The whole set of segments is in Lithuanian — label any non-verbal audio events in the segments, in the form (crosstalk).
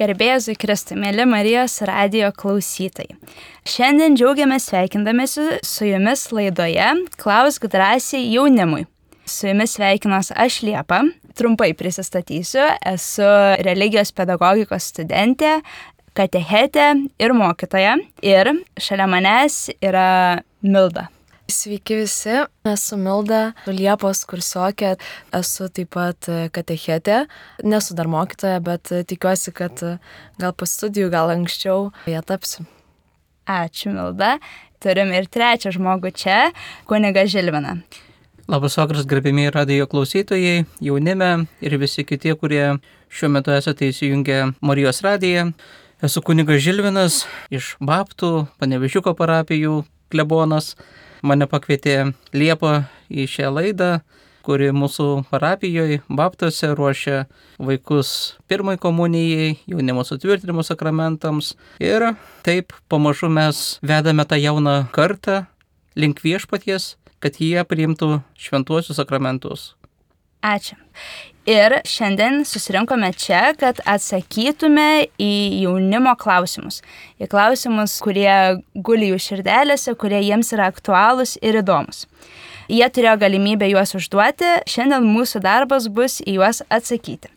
Garbėzui Kristui, mėly Marijos radio klausytojai. Šiandien džiaugiamės sveikindamėsi su jumis laidoje Klausk drąsiai jaunimui. Su jumis sveikinos aš Liepa. Trumpai prisistatysiu. Esu religijos pedagogikos studentė, katechetė ir mokytoja. Ir šalia manęs yra Milda. Sveiki visi, esu Milda, Liepos kursiokė, esu taip pat katechetė, nesu dar mokytoja, bet tikiuosi, kad gal po studijų, gal anksčiau ją tapsiu. Ačiū Milda. Turim ir trečią žmogų čia, kuniga Žilvina. Labas vakaras, gerbėmiai radio klausytojai, jaunime ir visi kiti, kurie šiuo metu esate įsijungę Marijos radiją. Esu kunigas Žilvinas iš Baptų, Panevežiuko parapijų klebonas mane pakvietė Liepa į šią laidą, kuri mūsų parapijoje, Baptose, ruošia vaikus pirmai komunijai, jaunimo sutvirtinimo sakramentams. Ir taip pamažu mes vedame tą jauną kartą link viešpaties, kad jie priimtų šventuosius sakramentus. Ačiū. Ir šiandien susirinkome čia, kad atsakytume į jaunimo klausimus. Į klausimus, kurie guli jų širdelėse, kurie jiems yra aktualūs ir įdomus. Jie turėjo galimybę juos užduoti, šiandien mūsų darbas bus į juos atsakyti.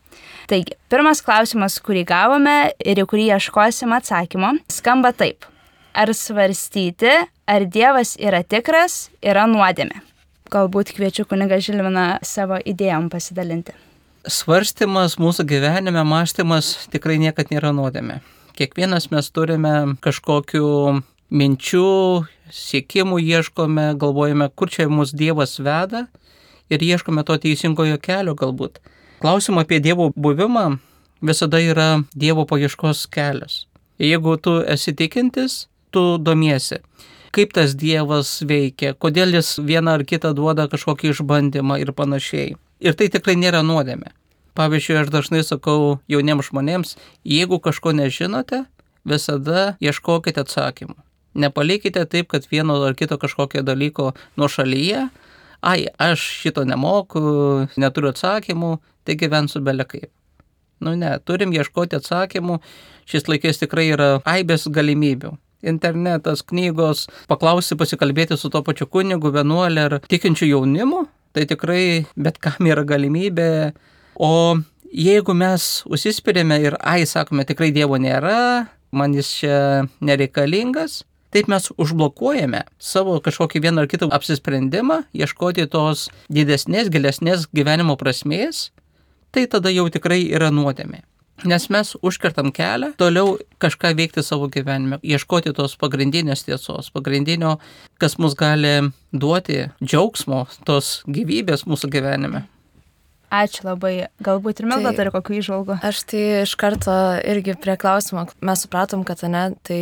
Taigi, pirmas klausimas, kurį gavome ir į kurį ieškosim atsakymo, skamba taip. Ar svarstyti, ar Dievas yra tikras, yra nuodėmė? Galbūt kviečiu kuniga Žilviną savo idėjom pasidalinti. Svarstymas mūsų gyvenime, mąstymas tikrai niekad nėra nuodėmė. Kiekvienas mes turime kažkokių minčių, siekimų, ieškome, galvojame, kur čia mūsų Dievas veda ir ieškome to teisingojo kelio galbūt. Klausimą apie Dievo buvimą visada yra Dievo paieškos kelias. Jeigu tu esi tikintis, tu domiesi kaip tas Dievas veikia, kodėl jis vieną ar kitą duoda kažkokį išbandymą ir panašiai. Ir tai tikrai nėra nuodėmė. Pavyzdžiui, aš dažnai sakau jauniems žmonėms, jeigu kažko nežinote, visada ieškokite atsakymų. Nepalikite taip, kad vieno ar kito kažkokio dalyko nuo šalyje, ai, aš šito nemoku, neturiu atsakymų, tai gyvensiu belekaip. Nu ne, turim ieškoti atsakymų, šis laikais tikrai yra aibės galimybių internetas, knygos, paklausi pasikalbėti su to pačiu kunigu, vienuolė ar tikinčiu jaunimu, tai tikrai bet kam yra galimybė. O jeigu mes užsispirėme ir, ai, sakome, tikrai Dievo nėra, man jis čia nereikalingas, taip mes užblokuojame savo kažkokį vieną ar kitą apsisprendimą, ieškoti tos didesnės, gilesnės gyvenimo prasmės, tai tada jau tikrai yra nuodėmė. Nes mes užkertam kelią toliau kažką veikti savo gyvenime, ieškoti tos pagrindinės tiesos, pagrindinio, kas mus gali duoti džiaugsmo, tos gyvybės mūsų gyvenime. Ačiū labai. Galbūt ir Milda tai, turi kokių išvalgų. Aš tai iš karto irgi prie klausimo, mes supratom, kad ne, tai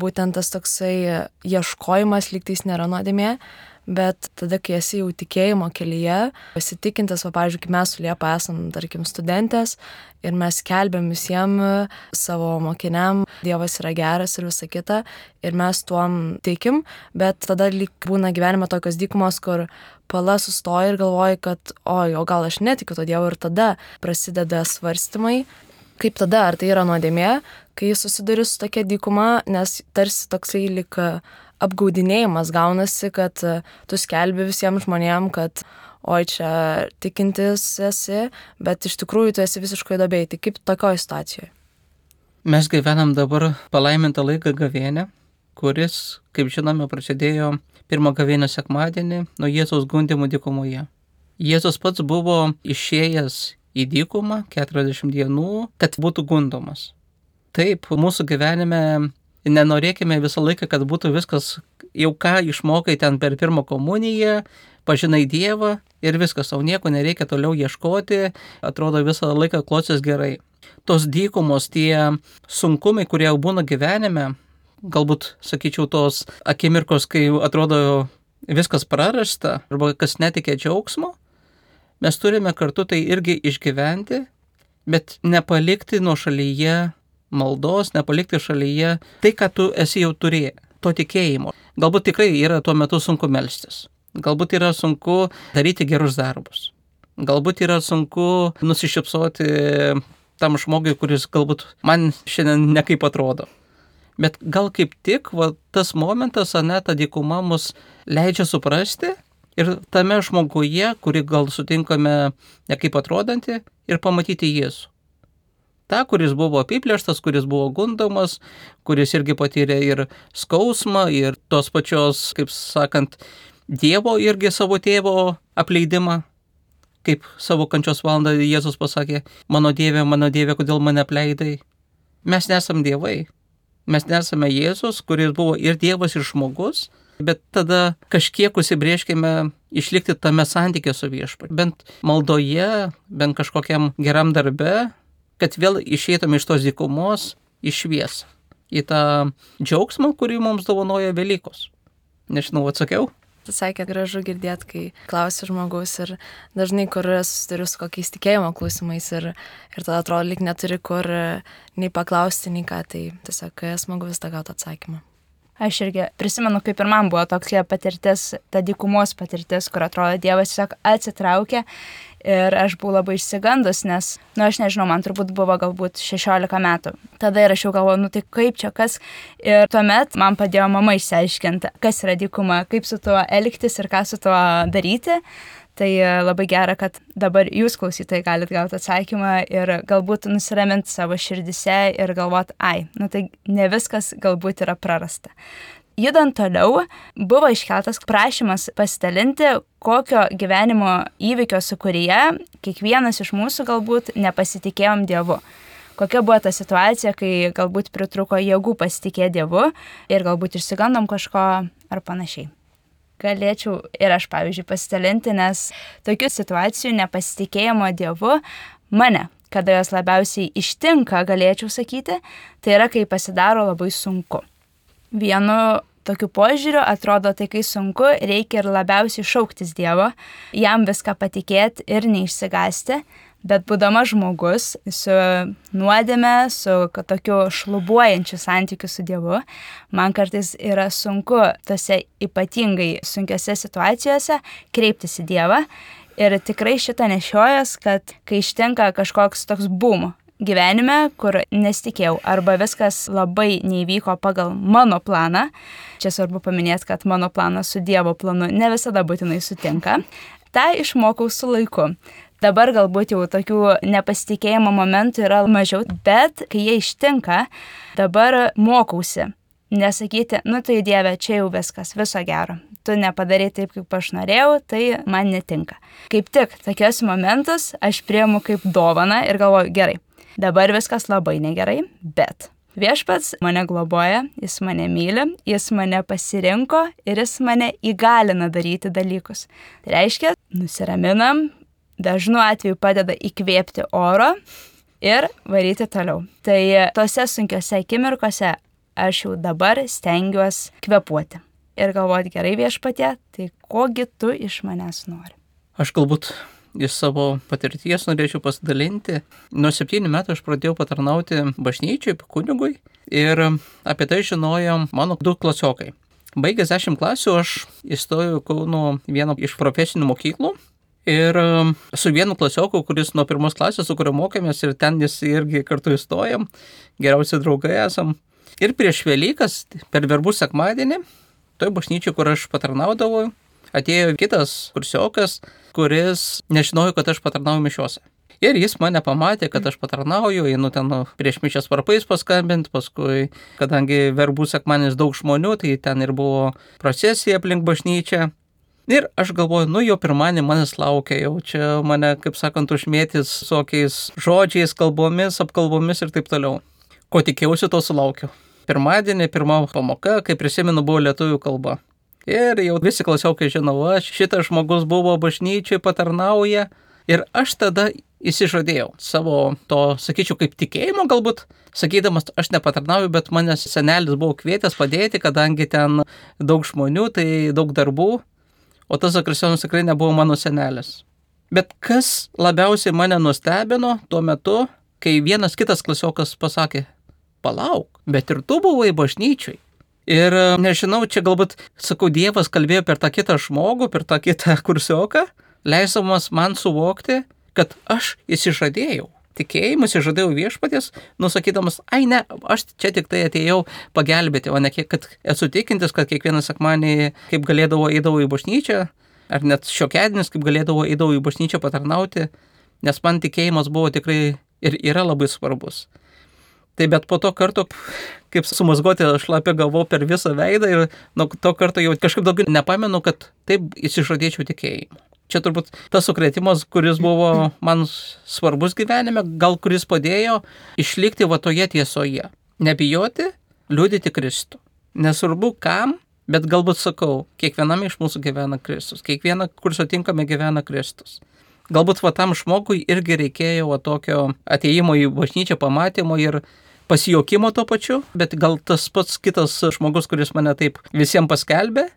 būtent tas toksai ieškojimas lygtais nėra nuodėmė, bet tada, kai esi jau tikėjimo kelyje, pasitikintis, o, pavyzdžiui, kai mes su Liepa esam, tarkim, studentės ir mes kelbėm visiems savo mokiniam, Dievas yra geras ir visa kita, ir mes tuom tikim, bet tada lyg būna gyvenime tokios dykumos, kur pala sustoja ir galvoja, kad, oi, o gal aš netikiu to Dievo. Ir tada prasideda svarstymai, kaip tada, ar tai yra nuodėmė, kai susiduri su tokia dykuma, nes tarsi toksai lik apgaudinėjimas gaunasi, kad e, tu skelbi visiems žmonėm, kad oi čia tikintis esi, bet iš tikrųjų tu esi visiškai dobėjai. Tai kaip tokioje situacijoje? Mes gyvenam dabar palaimintą laiką gavienę, kuris, kaip žinome, prasidėjo pirmą gavienę sekmadienį nuo Jėzaus gundimų dykumoje. Jėzus pats buvo išėjęs į dykumą 40 dienų, kad būtų gundomas. Taip, mūsų gyvenime nenorėkime visą laiką, kad būtų viskas jau ką išmokai ten per pirmą komuniją, pažinai Dievą ir viskas, tau nieko nereikia toliau ieškoti, atrodo visą laiką klosės gerai. Tos dykumos, tie sunkumai, kurie jau būna gyvenime, galbūt, sakyčiau, tos akimirkos, kai atrodo viskas prarasta arba kas netikė džiaugsmo, mes turime kartu tai irgi išgyventi, bet nepalikti nuo šalyje maldos, nepalikti šalyje tai, ką tu esi jau turėjęs, to tikėjimo. Galbūt tikrai yra tuo metu sunku melstis. Galbūt yra sunku daryti gerus darbus. Galbūt yra sunku nusišypsoti tam žmogui, kuris galbūt man šiandien nekaip atrodo. Bet gal kaip tik va, tas momentas, ane, ta dykuma mus leidžia suprasti ir tame žmoguje, kurį gal sutinkame nekaip atrodantį, ir pamatyti Jėzų. Ta, kuris buvo apiplėštas, kuris buvo gundomas, kuris irgi patyrė ir skausmą, ir tos pačios, kaip sakant, Dievo irgi savo tėvo apleidimą, kaip savo kančios valandą Jėzus pasakė, mano Dieve, mano Dieve, kodėl mane apleidai. Mes nesam dievai, mes nesame Jėzus, kuris buvo ir Dievas, ir žmogus, bet tada kažkiek užsibrieškime išlikti tame santykė su viešpat. Bent maldoje, bent kažkokiam geram darbe, kad vėl išeitume iš tos dykumos į šviesą, į tą džiaugsmą, kurį mums dovanoja Velykos. Nežinau, atsakiau? Sakė, gražu girdėti, kai klausia žmogus ir dažnai, kur susiduriu su kokiais tikėjimo klausimais ir, ir tada atrodo, lik neturi kur nei paklausti, nei ką, tai tiesiog smagu vis tą gauti atsakymą. Aš irgi prisimenu, kaip ir man buvo tokia patirtis, ta dykumos patirtis, kur atrodo Dievas tiesiog atsitraukė ir aš buvau labai išsigandus, nes, na, nu, aš nežinau, man turbūt buvo galbūt 16 metų. Tada ir aš jau galvoju, nu tai kaip čia kas. Ir tuomet man padėjo mama išsiaiškinti, kas yra dykuma, kaip su tuo elgtis ir ką su tuo daryti. Tai e, labai gera, kad dabar jūs klausytojai galite gauti atsakymą ir galbūt nusiraminti savo širdise ir galvoti, ai, nu tai ne viskas galbūt yra prarasta. Judant toliau, buvo iškeltas prašymas pasidalinti, kokio gyvenimo įvykio sukūrėje kiekvienas iš mūsų galbūt nepasitikėjom Dievu. Kokia buvo ta situacija, kai galbūt pritruko jėgų pasitikėti Dievu ir galbūt išsigandom kažko ar panašiai galėčiau ir aš, pavyzdžiui, pasidalinti, nes tokių situacijų nepasitikėjimo Dievu mane, kada jos labiausiai ištinka, galėčiau sakyti, tai yra, kai pasidaro labai sunku. Vienu tokiu požiūriu atrodo, tai kai sunku, reikia ir labiausiai šauktis Dievo, jam viską patikėti ir neišsigasti, Bet būdama žmogus su nuodėme, su tokiu šlubuojančiu santykiu su Dievu, man kartais yra sunku tose ypatingai sunkiose situacijose kreiptis į Dievą. Ir tikrai šitą nešiojas, kad kai ištinka kažkoks toks bum gyvenime, kur nesitikėjau, arba viskas labai neįvyko pagal mano planą, čia svarbu paminėti, kad mano planas su Dievo planu ne visada būtinai sutinka, tą išmokau su laiku. Dabar galbūt jau tokių nepasitikėjimo momentų yra mažiau, bet kai jie ištinka, dabar mokausi. Nesakyti, nu tai Dieve, čia jau viskas, viso gero. Tu nepadarai taip, kaip aš norėjau, tai man netinka. Kaip tik tokius momentus aš priemu kaip dovana ir galvoju, gerai, dabar viskas labai negerai, bet Viešpats mane globoja, jis mane myli, jis mane pasirinko ir jis mane įgalina daryti dalykus. Tai reiškia, nusiraminam, dažnu atveju padeda įkvėpti oro ir varyti toliau. Tai tose sunkiose akimirkose aš jau dabar stengiuosi kvepuoti ir galvoti gerai viešpatė, tai kogi tu iš manęs nori. Aš galbūt iš savo patirties norėčiau pasidalinti. Nuo septynių metų aš pradėjau patarnauti bažnyčiai, kunigui ir apie tai žinojo mano du klasiokai. Baigęs 10 klasių aš įstojau Kauno vieną iš profesinių mokyklų Ir um, su vienu klasioku, kuris nuo pirmos klasės, su kuriuo mokėmės ir ten jis irgi kartu įstojom, geriausi draugai esam. Ir prieš Velykas, per verbų sekmadienį, toj bažnyčiai, kur aš patarnaudavau, atėjo kitas kursiokas, kuris nežinojo, kad aš patarnauju mišiuose. Ir jis mane pamatė, kad aš patarnauju, einu ten prieš mišias varpais paskambinti, paskui, kadangi verbų sekmanis daug žmonių, tai ten ir buvo procesija aplink bažnyčią. Ir aš galvoju, nu jau pirmąjį manęs laukia, jau čia mane, kaip sakant, užmėtys visokiais žodžiais, kalbomis, apkalbomis ir taip toliau. Ko tikėjausi, to sulaukiu. Pirmadienį, pirmą pamoką, kaip prisimenu, buvo lietuvių kalba. Ir jau visi klasiokai žinau, aš šitas žmogus buvo bažnyčiai, patarnauja. Ir aš tada įsižadėjau savo to, sakyčiau, kaip tikėjimo galbūt, sakydamas, aš nepatarnauju, bet manęs senelis buvo kvietęs padėti, kadangi ten daug žmonių, tai daug darbų o tas Zakristijonas tikrai nebuvo mano senelis. Bet kas labiausiai mane nustebino tuo metu, kai vienas kitas klasiokas pasakė, palauk, bet ir tu buvai bažnyčiai. Ir e, nežinau, čia galbūt, sakau, Dievas kalbėjo per tą kitą žmogų, per tą kitą (laughs) kursioką, leisdamas man suvokti, kad aš įsižadėjau. tikėjimus, išžadėjau viešpatės, nusakydamas, ai ne, aš čia tik tai atėjau pagelbėti, o ne kiek, kad esu tikintis, kad kiekvieną sekmanį, kaip galėdavo, eidavau į bažnyčią, ar net šiokedinis, kaip galėdavo, eidavau į bažnyčią patarnauti, nes man tikėjimas buvo tikrai ir yra labai svarbus. Tai bet po to karto, kaip sumasgoti šlapia galvo per visą veidą ir nuo to karto jau kažkaip daugiau nepamenu, kad taip įsižadėčiau tikėjimu. Čia turbūt tas sukretimas, kuris buvo man svarbus gyvenime, gal kuris padėjo išlikti va toje tiesoje. Nebijoti, liūdėti Kristų. Nesvarbu kam, bet galbūt sakau, kiekviename iš mūsų gyvena Kristus. Kiekvieną, kur sutinkame, gyvena Kristus. Galbūt va tam žmogui irgi reikėjo va tokio ateimo į bažnyčią, pamatymo ir pasijokimo to pačiu, bet gal tas pats kitas žmogus, kuris mane taip visiems paskelbė,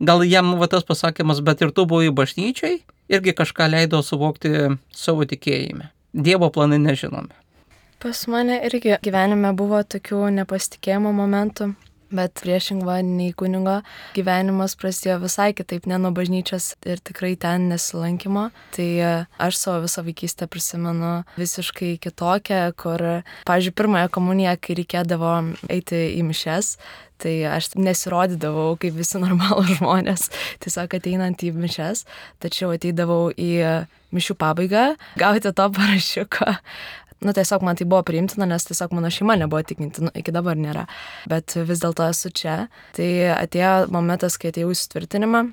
gal jam va tas pasakymas, bet ir tu buvai bažnyčiai, irgi kažką leido suvokti savo tikėjime. Dievo planai nežinome. Pas mane irgi gyvenime buvo tokių nepasitikėjimo momentų. Bet priešingva nei kunigo gyvenimas prasidėjo visai kitaip, ne nuo bažnyčios ir tikrai ten nesilankimo. Tai e, aš savo visą vaikystę prisimenu visiškai kitokią, kur, pavyzdžiui, pirmąją komuniją, kai reikėdavo eiti į mišes, tai aš nesirodydavau kaip visi (laughs) normalūs žmonės, tiesiog ateinant į mišes, tačiau ateidavau į mišių pabaigą, gauti to parašiuko, nu, tiesiog man tai buvo priimtina, nes tiesiog mano šeima nebuvo tikinti, nu, iki dabar nėra. Bet vis dėlto esu čia. Tai atėjo momentas, kai atėjau į sutvirtinimą.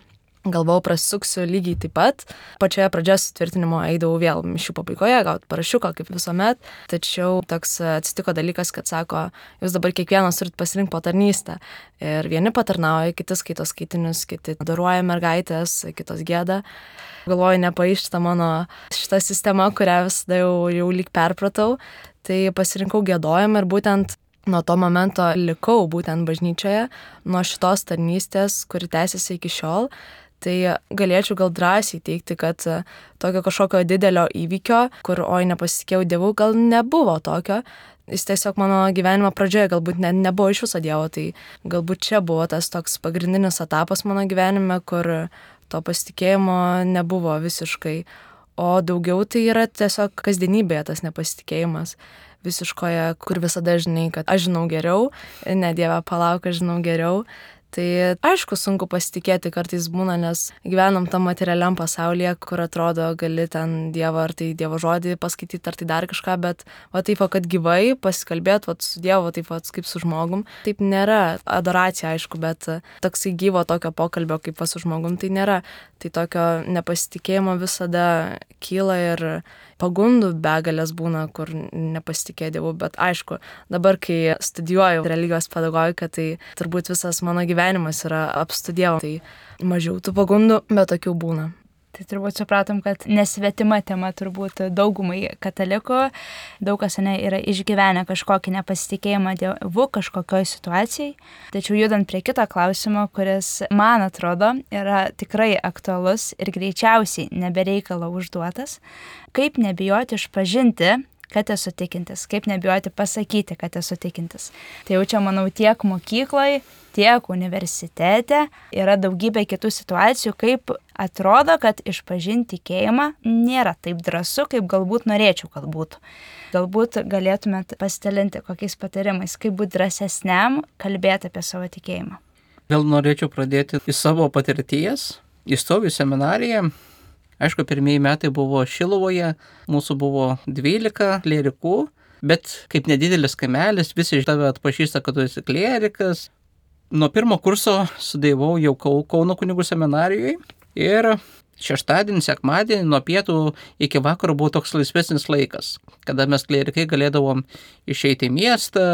Galvau, prasuksiu lygiai taip pat. Pačioje pradžios tvirtinimo eidavau vėl mišių pabaigoje, gauti parašiuką, kaip visuomet. Tačiau toks atsitiko dalykas, kad sako, jūs dabar kiekvienas turit pasirinkti patarnystę. Ir vieni patarnauja, kiti skaito skaitinius, kiti daruoja mergaitės, kitos gėda galvoju, nepaišta mano šita sistema, kurią visada jau, jau lyg perpratau, tai pasirinkau gėdojimą ir būtent nuo to momento likau būtent bažnyčioje, nuo šitos tarnystės, kuri tęsiasi iki šiol. Tai galėčiau gal drąsiai teikti, kad tokio kažkokio didelio įvykio, kur oi nepasitikėjau dievų, gal nebuvo tokio. Jis tiesiog mano gyvenimo pradžioje galbūt ne, nebuvo iš viso dievo, tai galbūt čia buvo tas toks pagrindinis etapas mano gyvenime, kur to pasitikėjimo nebuvo visiškai, o daugiau tai yra tiesiog kasdienybėje tas nepasitikėjimas visiškoje, kur visada žinai, kad aš žinau geriau, ne Dieve palauk, aš žinau geriau, Tai aišku, sunku pasitikėti kartais būna, nes gyvenam tam materialiam pasaulyje, kur atrodo gali ten Dievą ar tai Dievo žodį paskaityti, ar tai dar kažką, bet va taip, va, kad gyvai pasikalbėt va, su Dievu, taip va, kaip su žmogum. Taip nėra adoracija, aišku, bet toksai gyvo tokio pokalbio kaip va su žmogum tai nėra. Tai tokio nepasitikėjimo visada kyla ir pagundų begalės būna, kur nepasitikė Dievu, bet aišku, dabar, kai studijuoju religijos pedagogiką, tai turbūt visas mano gyvenimas yra apstudijavo, tai mažiau tų pagundų, bet tokių būna. Tai turbūt supratom, kad nesvetima tema turbūt daugumai katalikų, daug kas ne yra išgyvenę kažkokį nepasitikėjimą dievu kažkokioj situacijai. Tačiau judant prie kito klausimo, kuris, man atrodo, yra tikrai aktualus ir greičiausiai nebereikalo užduotas, kaip nebijoti išpažinti kad esu tikintis, kaip nebijoti pasakyti, kad esu tikintis. Tai jau čia, manau, tiek mokykloje, tiek universitete yra daugybė kitų situacijų, kaip atrodo, kad išpažinti tikėjimą nėra taip drąsu, kaip galbūt norėčiau, kad būtų. Galbūt galėtumėt pasidalinti kokiais patarimais, kaip būti drąsesniam kalbėti apie savo tikėjimą. Vėl norėčiau pradėti iš savo patirties. Įstojau į seminariją, Aišku, pirmieji metai buvo Šilovoje, mūsų buvo 12 klierikų, bet kaip nedidelis kaimelis, visi tave atpažįsta, kad tu esi klierikas. Nuo pirmo kurso sudėjau jau Kauno kunigų seminarijoje ir šeštadienį, sekmadienį nuo pietų iki vakaro buvo toks laisvesnis laikas, kada mes klierikai galėdavom išeiti į miestą,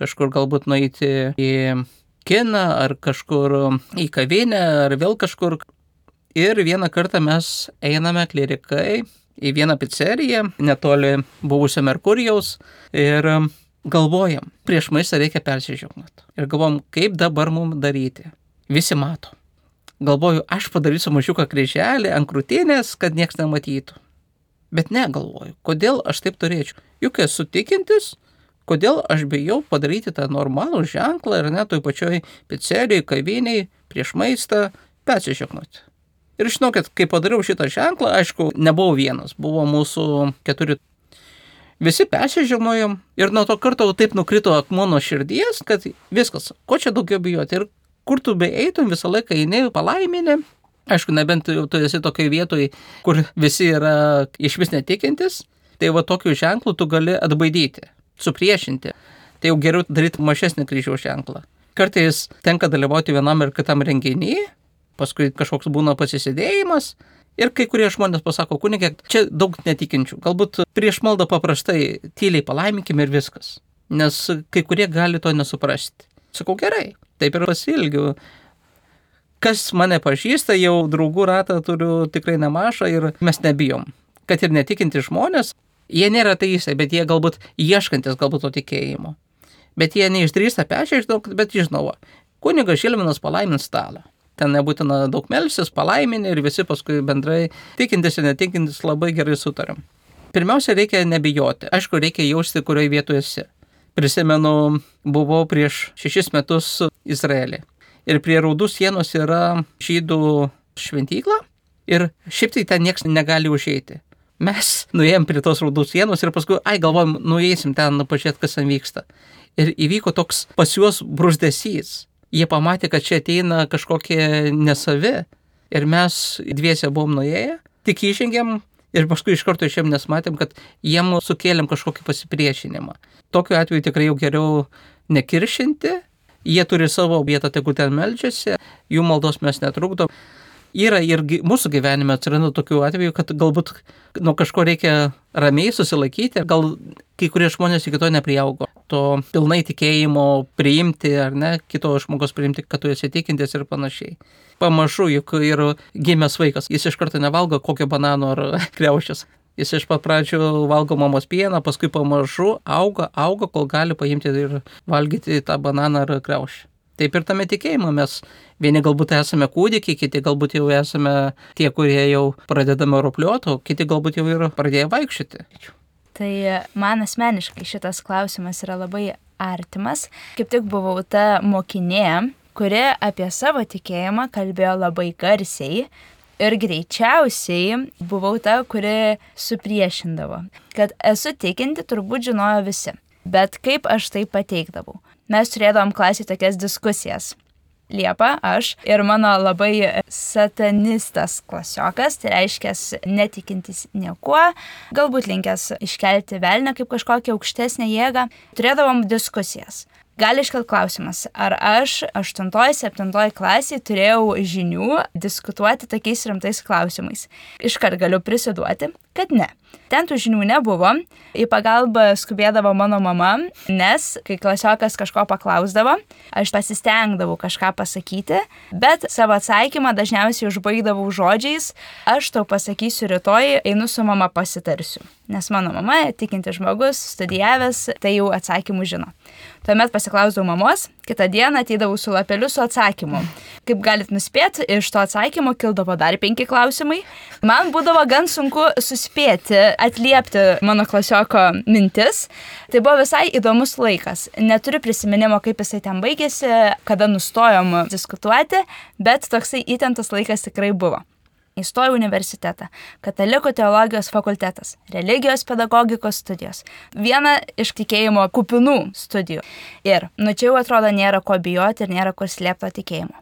kažkur galbūt nueiti į kiną ar kažkur į kavinę ar vėl kažkur Ir vieną kartą mes einame klerikai į vieną pizzeriją netoli buvusio Merkurijaus ir galvojam, prieš maistą reikia persižiūrėti. Ir galvom, kaip dabar mums daryti. Visi mato. Galvoju, aš padarysiu mažiuką kryželį ant krūtinės, kad niekas nematytų. Bet ne, galvoju, kodėl aš taip turėčiau. Juk esu tikintis, kodėl aš bijau padaryti tą normalų ženklą ir net toj pačioj pizzerijoje, kaviniai, prieš maistą persižiūrėti. Ir žinokit, kai padariau šitą ženklą, aišku, nebuvau vienas, buvo mūsų keturi Visi persižinojom ir nuo to karto taip nukrito akmuo nuo širdies, kad viskas, ko čia daugiau bijoti. Ir kur tu beeitum, visą laiką eini palaiminė. Aišku, nebent tu esi tokioje vietoje, kur visi yra iš vis netikintis, tai va tokiu ženklu tu gali atbaidyti, supriešinti. Tai jau geriau daryti mažesnį kryžiaus ženklą. Kartais tenka dalyvauti vienam ir kitam renginį, paskui kažkoks būna pasisėdėjimas. Ir kai kurie žmonės pasako, kunigė, čia daug netikinčių. Galbūt prieš maldą paprastai tyliai palaiminkime ir viskas. Nes kai kurie gali to nesuprasti. Sakau, gerai, taip ir pasilgiu. Kas mane pažįsta, jau draugų ratą turiu tikrai nemažą ir mes nebijom. Kad ir netikinti žmonės, jie nėra teisai, bet jie galbūt ieškantis galbūt to tikėjimo. Bet jie neišdrįsta peržvelgti, bet žinau, kunigas Žilvinas palaimins stalą. Ten nebūtina daug melsis, palaiminė ir visi paskui bendrai tikintis ir netikintis labai gerai sutaram. Pirmiausia, reikia nebijoti. Aišku, reikia jausti, kurioje vietoje esi. Prisimenu, buvau prieš šešis metus Izraelį. Ir prie raudų sienos yra žydų šventykla. Ir šiaip tai ten niekas negali užeiti. Mes nuėjom prie tos raudų sienos ir paskui, ai, galvojom, nueisim ten, pažiūrėt, kas ten vyksta. Ir įvyko toks pas juos brūždesys jie pamatė, kad čia ateina kažkokie nesavi. Ir mes dviese buvom nuėję, tik įžengėm ir paskui iš karto išėm, nes matėm, kad jiem sukėlėm kažkokį pasipriešinimą. Tokiu atveju tikrai jau geriau nekiršinti, jie turi savo vietą, tegu ten melžiasi, jų maldos mes netrukdom yra ir mūsų gyvenime atsiranda tokių atvejų, kad galbūt nuo kažko reikia ramiai susilaikyti, gal kai kurie žmonės iki to nepriaugo. To pilnai tikėjimo priimti ar ne, kito žmogaus priimti, kad tu esi tikintis ir panašiai. Pamažu, juk ir gimęs vaikas, jis iš karto nevalgo kokio banano ar (laughs) kreušės. Jis iš pat pradžių valgo mamos pieną, paskui pamažu auga, auga, kol gali paimti ir valgyti tą bananą ar kreušę. Taip ir tame tikėjime mes vieni galbūt esame kūdikiai, kiti galbūt jau esame tie, kurie jau pradedame ropliuoti, kiti galbūt jau yra pradėję vaikščioti. Tai man asmeniškai šitas klausimas yra labai artimas. Kaip tik buvau ta mokinė, kuri apie savo tikėjimą kalbėjo labai garsiai. Ir greičiausiai buvau ta, kuri supriešindavo. Kad esu tikinti, turbūt žinojo visi. Bet kaip aš tai pateikdavau? Mes turėdavom klasėje tokias diskusijas. Liepa, aš ir mano labai satanistas klasiokas, tai reiškia netikintis niekuo, galbūt linkęs iškelti velnę kaip kažkokią aukštesnę jėgą, turėdavom diskusijas. Gali iškelt klausimas, ar aš 8-7 klasiai turėjau žinių diskutuoti tokiais rimtais klausimais. Iškart galiu prisiduoti, kad ne. Ten tų žinių nebuvo, į pagalbą skubėdavo mano mama, nes kai klasiokas kažko paklausdavo, aš pasistengdavau kažką pasakyti, bet savo atsakymą dažniausiai užbaigdavau žodžiais, aš tau pasakysiu rytoj, einu su mama pasitarsiu. Nes mano mama, tikinti žmogus, studijavęs, tai jau atsakymų žino. Tuomet pasiklausdavau mamos, kitą dieną ateidavau su lapeliu su atsakymu. Kaip galit nuspėti, iš to atsakymo kildavo dar penki klausimai. Man būdavo gan sunku suspėti, atliepti mano klasioko mintis. Tai buvo visai įdomus laikas. Neturiu prisiminimo, kaip jisai ten baigėsi, kada nustojom diskutuoti, bet toksai įtemptas laikas tikrai buvo. Įstojau į universitetą. Katalikų teologijos fakultetas. Religijos pedagogikos studijos. Viena iš tikėjimo kupinų studijų. Ir, nu čia jau atrodo, nėra ko bijoti ir nėra kur slėpto tikėjimo.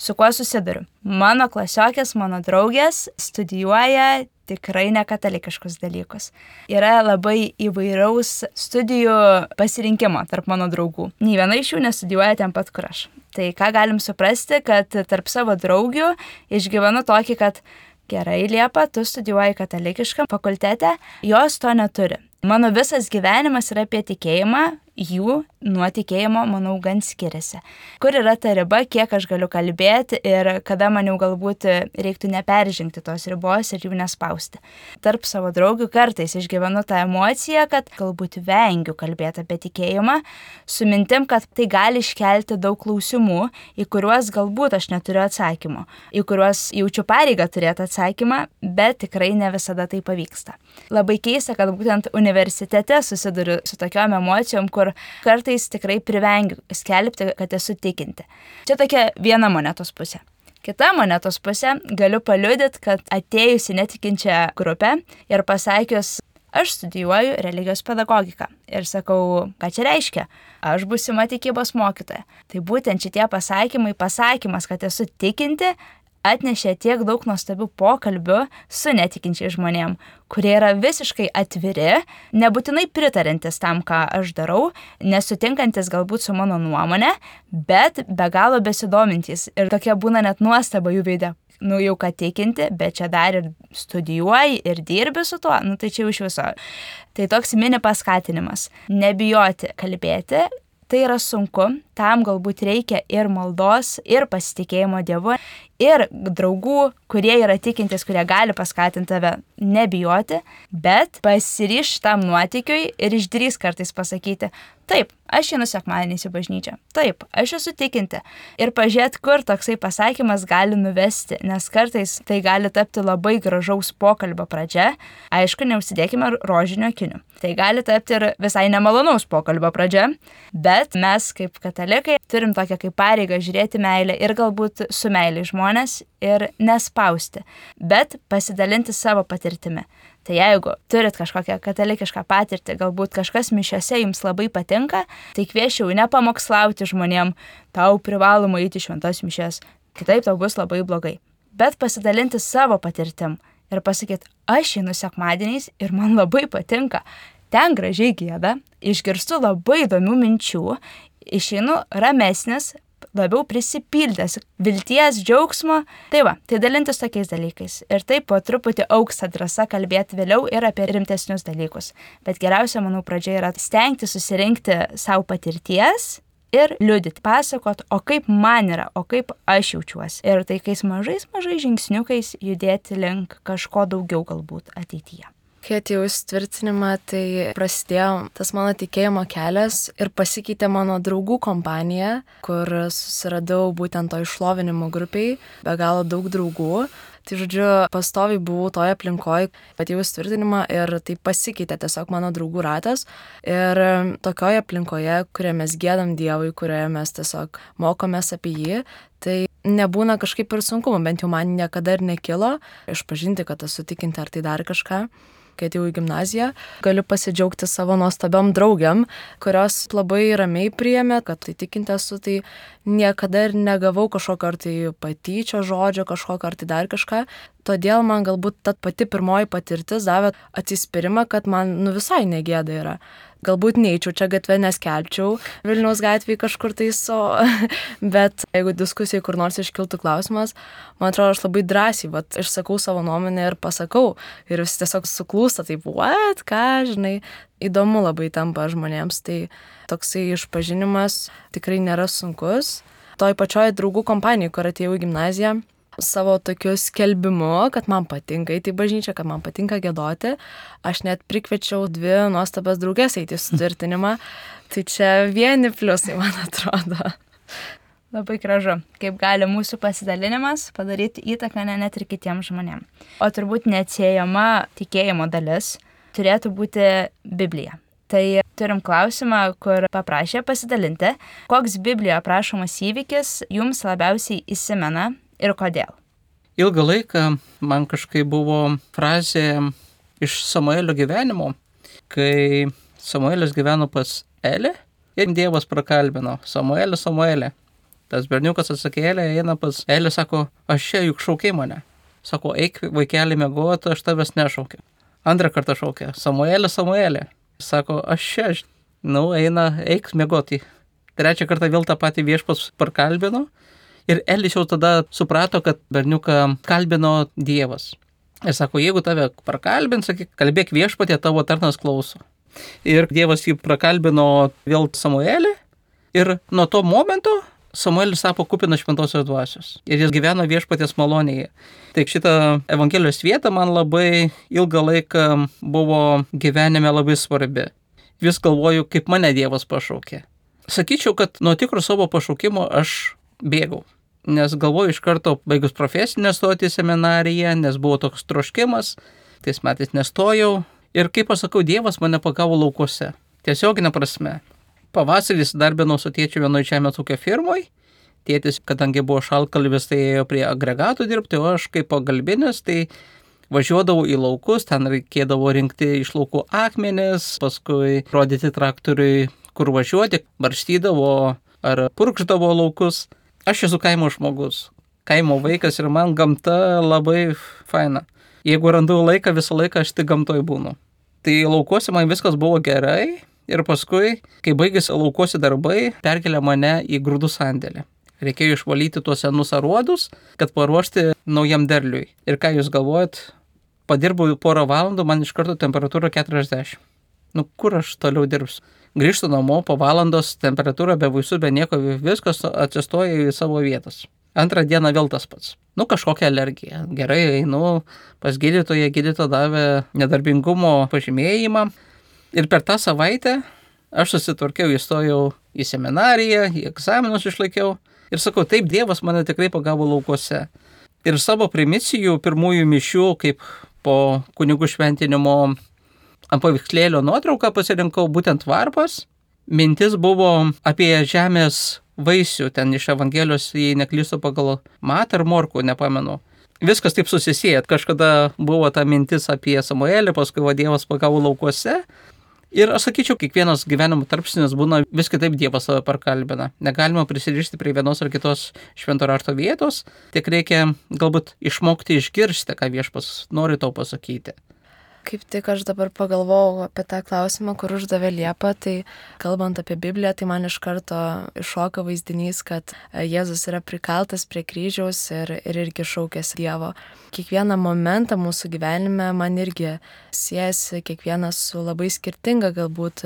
Su kuo susiduriu? Mano klasiokės, mano draugės studijuoja tikrai nekatalikiškus dalykus. Yra labai įvairaus studijų pasirinkimo tarp mano draugų. Nė viena iš jų nestudijuoja ten pat, kur aš. Tai ką galim suprasti, kad tarp savo draugių išgyvenu tokį, kad gerai Liepa, tu studijuoji katalikiškam fakultete, jos to neturi. Mano visas gyvenimas yra apie tikėjimą, jų nuo tikėjimo, manau, gan skiriasi. Kur yra ta riba, kiek aš galiu kalbėti ir kada man jau galbūt reiktų neperžengti tos ribos ir jų nespausti. Tarp savo draugių kartais išgyvenu tą emociją, kad galbūt vengiu kalbėti apie tikėjimą, su mintim, kad tai gali iškelti daug klausimų, į kuriuos galbūt aš neturiu atsakymų, į kuriuos jaučiu pareigą turėti atsakymą, bet tikrai ne visada tai pavyksta. Labai keista, kad būtent universitete susiduriu su tokiom emocijom, kur kartais tikrai privengiu skelbti, kad esu tikinti. Čia tokia viena monetos pusė. Kita monetos pusė galiu paliudyti, kad atėjusi netikinčią grupę ir pasakius, aš studijuoju religijos pedagogiką. Ir sakau, ką čia reiškia? Aš būsima tikybos mokytoja. Tai būtent šitie pasakymai, pasakymas, kad esu tikinti, atnešė tiek daug nuostabių pokalbių su netikinčiai žmonėm, kurie yra visiškai atviri, nebūtinai pritarantis tam, ką aš darau, nesutinkantis galbūt su mano nuomonė, bet be galo besidomintys. Ir tokia būna net nuostaba jų veidė. Nu jau ką tikinti, bet čia dar ir studijuoji ir dirbi su tuo, nu tai čia jau iš viso. Tai toks mini paskatinimas. Nebijoti kalbėti, tai yra sunku, tam galbūt reikia ir maldos, ir pasitikėjimo Dievu, ir draugų, kurie yra tikintys, kurie gali paskatinti tave nebijoti, bet pasiryš tam nuotikiui ir išdrys kartais pasakyti, taip, aš einu sekmadieniais į bažnyčią, taip, aš esu tikinti. Ir pažiūrėt, kur toksai pasakymas gali nuvesti, nes kartais tai gali tapti labai gražaus pokalbio pradžia, aišku, neužsidėkime rožinio akinių. Tai gali tapti ir visai nemalonaus pokalbio pradžia, bet mes kaip katalikai turim tokią kaip pareigą žiūrėti meilę ir galbūt su meilė žmonės ir nespausti, bet pasidalinti savo patirtimi. Tai jeigu turit kažkokią katalikišką patirtį, galbūt kažkas mišiose jums labai patinka, tai kviečiau nepamokslauti žmonėm, tau privaloma įti šventas mišes, kitaip tau bus labai blogai. Bet pasidalinti savo patirtim ir pasakyti, aš einu sekmadieniais ir man labai patinka. Ten gražiai gėda, išgirstu labai įdomių minčių, išeinu ramesnis, labiau prisipildęs vilties, džiaugsmo. Tai va, tai dalintis tokiais dalykais. Ir taip po truputį auks ta drąsa kalbėti vėliau ir apie rimtesnius dalykus. Bet geriausia, manau, pradžia yra stengti susirinkti savo patirties ir liudyti, pasakot, o kaip man yra, o kaip aš jaučiuosi. Ir tai, kai mažais, mažais žingsniukais judėti link kažko daugiau galbūt ateityje. Kai atėjau į tvirtinimą, tai prasidėjo tas mano tikėjimo kelias ir pasikeitė mano draugų kompanija, kur susiradau būtent to išlovinimo grupiai, be galo daug draugų. Tai žodžiu, pastoviai buvau toje aplinkoje, atėjau į tvirtinimą ir tai pasikeitė tiesiog mano draugų ratas. Ir tokioje aplinkoje, kurioje mes gėdam Dievui, kurioje mes tiesiog mokomės apie jį, tai nebūna kažkaip ir sunkumu, bent jau man niekada ir nekilo išpažinti, kad esu tikinti ar tai dar kažką kai atėjau į gimnaziją, galiu pasidžiaugti savo nuostabiam draugiam, kurios labai ramiai priėmė, kad tai tikinti esu, tai niekada ir negavau kažkokio ar tai patyčio žodžio, kažkokio ar tai dar kažką. Todėl man galbūt ta pati pirmoji patirtis davė atsispyrimą, kad man nu visai negėda yra galbūt neįčiau čia gatvę, neskelčiau Vilniaus gatvėje kažkur tais, (laughs) o, bet jeigu diskusijai kur nors iškiltų klausimas, man atrodo, aš labai drąsiai, vat, išsakau savo nuomonę ir pasakau, ir visi tiesiog suklūsta, taip, what, ką, žinai, įdomu labai tampa žmonėms, tai toksai išpažinimas tikrai nėra sunkus. Toj pačioj draugų kompanijai, kur atėjau į gimnaziją, savo tokiu skelbimu, kad man patinka eiti į bažnyčią, kad man patinka gėdoti. Aš net prikviečiau dvi nuostabas draugės eiti į sutvirtinimą. (laughs) Tai čia vieni pliusai, man atrodo. Labai gražu, kaip gali mūsų pasidalinimas padaryti įtaką ne net ir kitiems žmonėms. O turbūt neatsiejama tikėjimo dalis turėtų būti Biblija. Tai turim klausimą, kur paprašė pasidalinti, koks Biblijoje aprašomas įvykis jums labiausiai įsimena ir kodėl? Ilgą laiką man kažkaip buvo frazė iš Samuelio gyvenimo, kai Samuelis gyveno pas Elį ir Dievas prakalbino Samuelį, Samuelį. Tas berniukas atsakėlė, eina pas Elį, sako, aš čia juk šaukiai mane. Sako, eik vaikelį mėgoti, aš tavęs nešaukiu. Antrą kartą šaukė, Samuelį, Samuelį. Sako, aš čia, nu, eina, eik mėgoti. Trečią kartą vėl tą patį viešpas prakalbino Ir Elis jau tada suprato, kad berniuką kalbino Dievas. Ir sako, jeigu tave prakalbins, sakyk, kalbėk viešpatė, tavo tarnas klauso. Ir Dievas jį prakalbino vėl Samuelį. Ir nuo to momento Samuelis tapo kupinas šventosios dvasios. Ir jis gyveno viešpatės malonėje. Tai šitą Evangelijos vietą man labai ilgą laiką buvo gyvenime labai svarbi. Vis galvoju, kaip mane Dievas pašaukė. Sakyčiau, kad nuo tikro savo pašaukimo aš bėgau nes galvoju iš karto baigus profesinę stoti seminariją, nes buvo toks troškimas, tais metais nestojau. Ir kaip pasakau, Dievas mane pagavo laukuose. Tiesioginė prasme. Pavasaris darbinau su tėčiu vienoje žemės ūkio firmoje. Tėtis, kadangi buvo šalkalvis, tai ėjo prie agregatų dirbti, o aš kaip pagalbinis, tai važiuodavau į laukus, ten reikėdavo rinkti iš laukų akmenis, paskui rodyti traktoriui, kur važiuoti, barstydavo ar purkždavo laukus. Aš esu kaimo žmogus, kaimo vaikas ir man gamta labai faina. Jeigu randu laiką, visą laiką aš tik gamtoj būnu. Tai laukuose man viskas buvo gerai ir paskui, kai baigėsi laukuose darbai, perkelė mane į grūdų sandėlį. Reikėjo išvalyti tuos senus aruodus, kad paruošti naujam derliui. Ir ką jūs galvojat, padirbau porą valandų, man iš karto temperatūra 40. Nu kur aš toliau dirbsiu? Grįžtu namo po valandos, temperatūra be vaisų, be nieko, viskas atsistoja į savo vietas. Antrą dieną vėl tas pats. Nu, kažkokia alergija. Gerai, einu pas gydytoją, gydytoja davė nedarbingumo pažymėjimą. Ir per tą savaitę aš susitvarkiau, įstojau į seminariją, į egzaminus išlaikiau. Ir sakau, taip, Dievas mane tikrai pagavo laukuose. Ir savo primicijų pirmųjų mišių, kaip po kunigų šventinimo ant paveikslėlio nuotrauką pasirinkau būtent varpas. Mintis buvo apie žemės vaisių, ten iš Evangelijos, jei neklystu pagal matą ar morkų, nepamenu. Viskas taip susisieja. Kažkada buvo ta mintis apie Samuelį, paskui va Dievas pagavo laukuose. Ir aš sakyčiau, kiekvienas gyvenimo tarpsnis būna vis kitaip Dievas save parkalbina. Negalima prisirišti prie vienos ar kitos švento rašto vietos, tik reikia galbūt išmokti išgirsti, ką viešpas nori tau pasakyti. Kaip tik aš dabar pagalvojau apie tą klausimą, kur uždavė Liepa, tai kalbant apie Bibliją, tai man iš karto iššoka vaizdinys, kad Jėzus yra prikaltas prie kryžiaus ir, ir irgi šaukėsi Dievo. Kiekvieną momentą mūsų gyvenime man irgi siejasi kiekvienas su labai skirtinga galbūt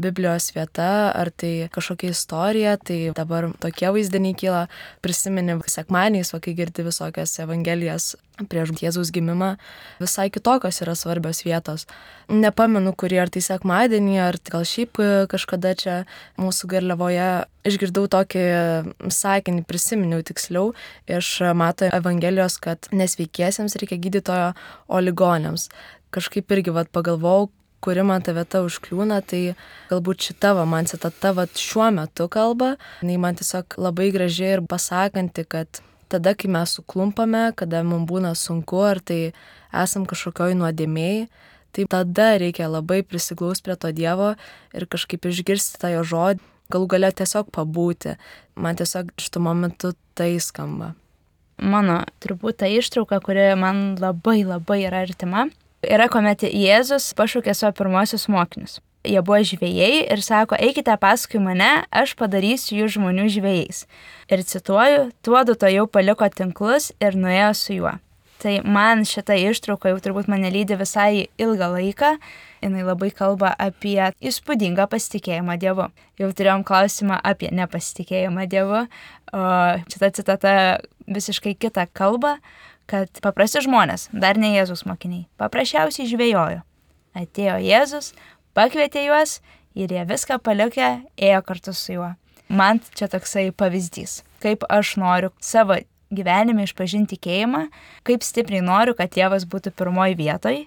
Biblijos vieta, ar tai kažkokia istorija, tai dabar tokie vaizdiniai kyla, prisimeni sekmaniais, o kai girdi visokias evangelijas prieš Jėzaus gimimą, visai kitokios yra svarbios vietos. Nepamenu, kurį ar tai sekmadienį, ar gal šiaip kažkada čia mūsų garliavoje išgirdau tokį sakinį, prisiminiau tiksliau iš Mato Evangelijos, kad nesveikiesiems reikia gydytojo, o ligonėms. Kažkaip irgi vad pagalvojau, kuri man ta vieta užkliūna, tai galbūt šita va, man citata va, šiuo metu kalba, jinai man tiesiog labai gražiai ir pasakanti, kad tada, kai mes suklumpame, kada mums būna sunku, ar tai esam kažkokioj nuodėmėjai, tai tada reikia labai prisiglaus prie to Dievo ir kažkaip išgirsti tą jo žodį, galų gale tiesiog pabūti. Man tiesiog šitų momentų tai skamba. Mano turbūt ta ištrauka, kuri man labai labai yra artima, yra kuomet Jėzus pašaukė savo pirmosius mokinius jie buvo žvėjai ir sako, eikite paskui mane, aš padarysiu jų žmonių žvėjais. Ir cituoju, tuodu to jau paliko tinklus ir nuėjo su juo. Tai man šita ištrauka jau turbūt mane lydi visai ilgą laiką. Jis labai kalba apie įspūdingą pasitikėjimą Dievu. Jau turėjom klausimą apie nepasitikėjimą Dievu, o šita citata visiškai kita kalba, kad paprasti žmonės, dar ne Jėzus mokiniai, paprasčiausiai žvėjojo. Atėjo Jėzus, pakvietė juos ir jie viską palikę ėjo kartu su juo. Man čia toksai pavyzdys, kaip aš noriu savo gyvenime išpažinti tikėjimą, kaip stipriai noriu, kad Dievas būtų pirmoji vietoj,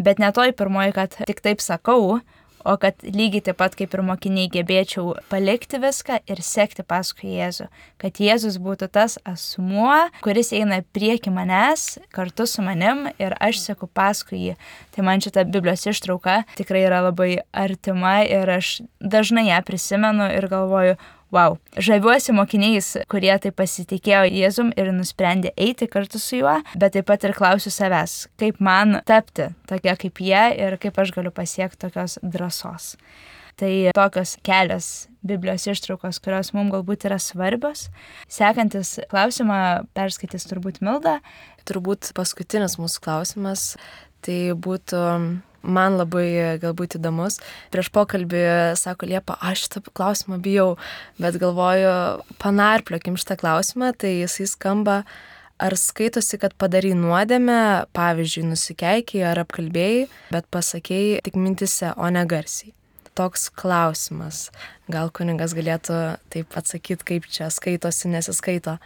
bet ne toj pirmoji, kad tik taip sakau, o kad lygiai taip pat kaip ir mokiniai gebėčiau palikti viską ir sekti paskui Jėzų. Kad Jėzus būtų tas asmuo, kuris eina prieki manęs kartu su manim ir aš seku paskui jį. Tai man šita Biblijos ištrauka tikrai yra labai artima ir aš dažnai ją prisimenu ir galvoju, wow, žaviuosi mokiniais, kurie tai pasitikėjo Jėzum ir nusprendė eiti kartu su juo, bet taip pat ir klausiu savęs, kaip man tapti tokia kaip jie ir kaip aš galiu pasiekti tokios drąsos. Tai tokios kelios Biblijos ištraukos, kurios mums galbūt yra svarbios. Sekantis klausimą perskaitys turbūt Milda. Turbūt paskutinis mūsų klausimas tai būtų man labai galbūt įdomus. Prieš pokalbį sako Liepa, aš šitą klausimą bijau, bet galvoju, panarpliokim šitą klausimą, tai jisai skamba, ar skaitosi, kad padarai nuodėmę, pavyzdžiui, nusikeikiai ar apkalbėjai, bet pasakėjai tik mintise, o ne garsiai. Toks klausimas. Gal kuningas galėtų taip atsakyti, kaip čia skaitosi, nesiskaito.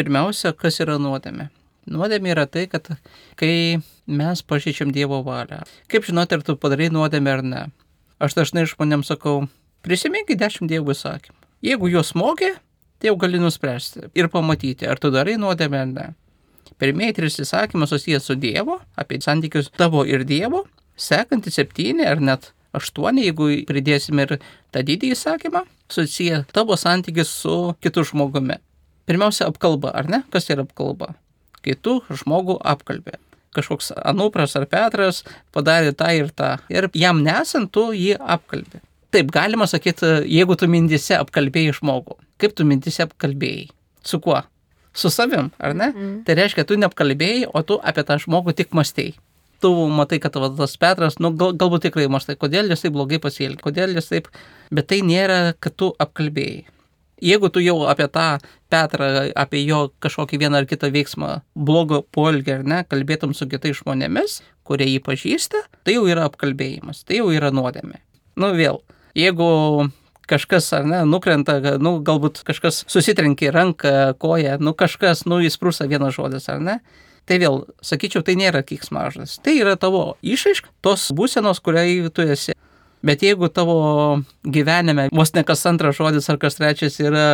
Pirmiausia, kas yra nuodėmė? Nuodėmė yra tai, kad kai mes pažeidžiam Dievo valią. Kaip žinoti, ar tu padarai nuodėmę ar ne? Aš dažnai žmonėms sakau, prisiminkit dešimt Dievo įsakymų. Jeigu juos mokė, tai jau gali nuspręsti ir pamatyti, ar tu darai nuodėmę ar ne. Pirmieji trys įsakymai susijęs su Dievu, apie santykius tavo ir Dievo, sekanti septyni ar net aštuoni, jeigu pridėsime ir tą didį įsakymą, susiję tavo santykis su kitu žmogumi. Pirmiausia, apkalba, ar ne? Kas yra apkalba? Kai tu žmogų apkalbė. Kažkoks Anupras ar Petras padarė tą ir tą. Ir jam nesant, tu jį apkalbė. Taip, galima sakyti, jeigu tu mintise apkalbėjai žmogų. Kaip tu mintise apkalbėjai? Su kuo? Su savim, ar ne? Mm. Tai reiškia, tu neapkalbėjai, o tu apie tą žmogų tik mąstėjai tu matai, kad va, tas Petras, nu, gal, galbūt tikrai maštai, kodėl jis taip blogai pasielgė, kodėl jis taip, bet tai nėra, kad tu apkalbėjai. Jeigu tu jau apie tą Petrą, apie jo kažkokį vieną ar kitą veiksmą, blogo polgį ar ne, kalbėtum su kitais žmonėmis, kurie jį pažįsta, tai jau yra apkalbėjimas, tai jau yra nuodėmė. Nu vėl, jeigu kažkas ar ne, nukrenta, nu galbūt kažkas susitrenkė ranką, koją, nu kažkas, nu įsprūsa vienas žodis ar ne, Tai vėl, sakyčiau, tai nėra kiksmažas. Tai yra tavo išaišk tos būsenos, kuriai tu esi. Bet jeigu tavo gyvenime vos ne kas antras žodis ar kas trečias yra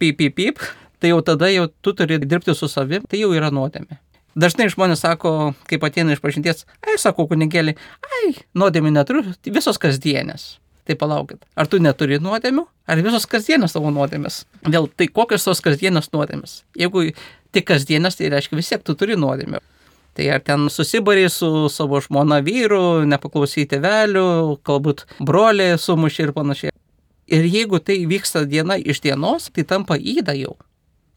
pip, pip, pip, tai jau tada jau tu turi dirbti su savim, tai jau yra nuodėmė. Dažnai žmonės sako, kaip ateina iš pažinties, ai, sako kunigėlį, ai, nuodėmė neturiu, tai visos kasdienės. Tai palaukit, ar tu neturi nuodėmių, ar visos kasdienės tavo nuodėmės? Vėl, tai kokios tos kasdienės nuodėmės? Jeigu tik kasdienas, tai reiškia vis tiek tu turi nuodėmę. Tai ar ten susibariai su savo žmona vyru, nepaklausai tėvelių, galbūt broliai sumušė ir panašiai. Ir jeigu tai vyksta diena iš dienos, tai tampa įda jau.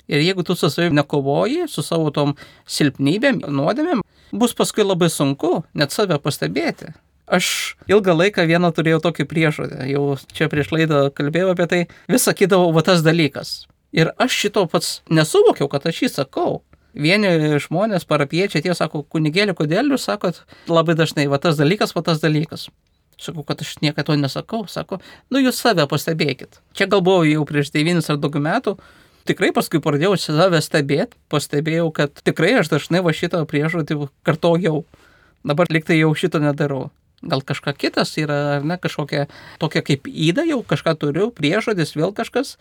Ir jeigu tu su savimi nekovoji, su savo tom silpnybėm, nuodėmėm, bus paskui labai sunku net save pastebėti. Aš ilgą laiką vieną turėjau tokį priežodį, jau čia prieš laidą kalbėjau apie tai, vis sakydavau, va tas dalykas. Ir aš šito pats nesuvokiau, kad aš jį sakau. Vieni žmonės, parapiečiai, tie sako, kunigėlį, kodėl jūs sakot labai dažnai, va tas dalykas, va tas dalykas. Sakau, kad aš niekada to nesakau. Sako, nu jūs save pastebėkit. Čia gal buvo jau prieš 9 ar daugiau metų. Tikrai paskui pradėjau save stebėti, pastebėjau, kad tikrai aš dažnai va šitą priežodį kartojau. Dabar liktai jau šito nedarau. Gal kažką kitas yra, ar ne, kažkokia tokia kaip įda jau, kažką turiu, priežodis, vėl kažkas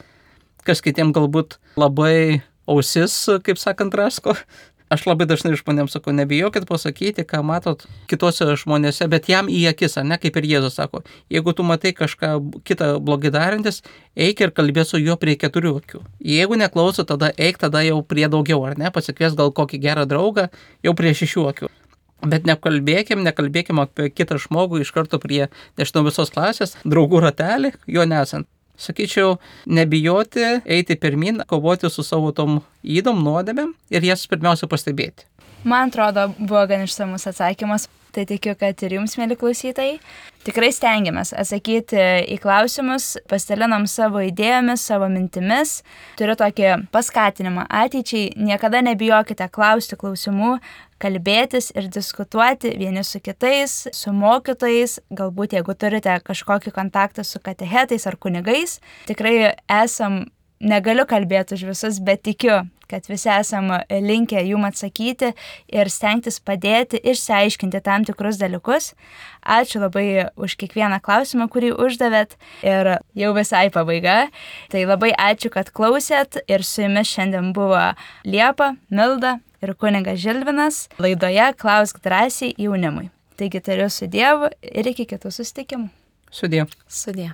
kas kitiem galbūt labai ausis, kaip sakant, rasko. Aš labai dažnai žmonėms sakau, nebijokit pasakyti, ką matot kitose žmonėse, bet jam į akis, ne kaip ir Jėzus sako, jeigu tu matai kažką kitą blogai darantis, eik ir kalbėk su juo prie keturių akių. Jeigu neklauso, tada eik tada jau prie daugiau, ar ne, pasikvies gal kokį gerą draugą, jau prie šešių akių. Bet nekalbėkim, nekalbėkim apie kitą žmogų iš karto prie, nežinau, visos klasės, draugų ratelį, jo nesant sakyčiau, nebijoti, eiti pirmin, kovoti su savo tom įdom nuodėmėm ir jas pirmiausia pastebėti. Man atrodo, buvo gan išsamus atsakymas, tai tikiu, kad ir jums, mėly klausytojai. Tikrai stengiamės atsakyti į klausimus, pasidalinam savo idėjomis, savo mintimis. Turiu tokį paskatinimą ateičiai, niekada nebijokite klausti klausimų, kalbėtis ir diskutuoti vieni su kitais, su mokytojais, galbūt jeigu turite kažkokį kontaktą su katehetais ar kunigais, tikrai esam, negaliu kalbėti už visus, bet tikiu, kad visi esam linkę jum atsakyti ir stengtis padėti išsiaiškinti tam tikrus dalykus. Ačiū labai už kiekvieną klausimą, kurį uždavėt ir jau visai pabaiga. Tai labai ačiū, kad klausėt ir su jumis šiandien buvo Liepa, Milda ir kunigas Žilvinas laidoje Klausk drąsiai jaunimui. Taigi tariu su Dievu ir iki kitų susitikimų. Sudie. Sudie.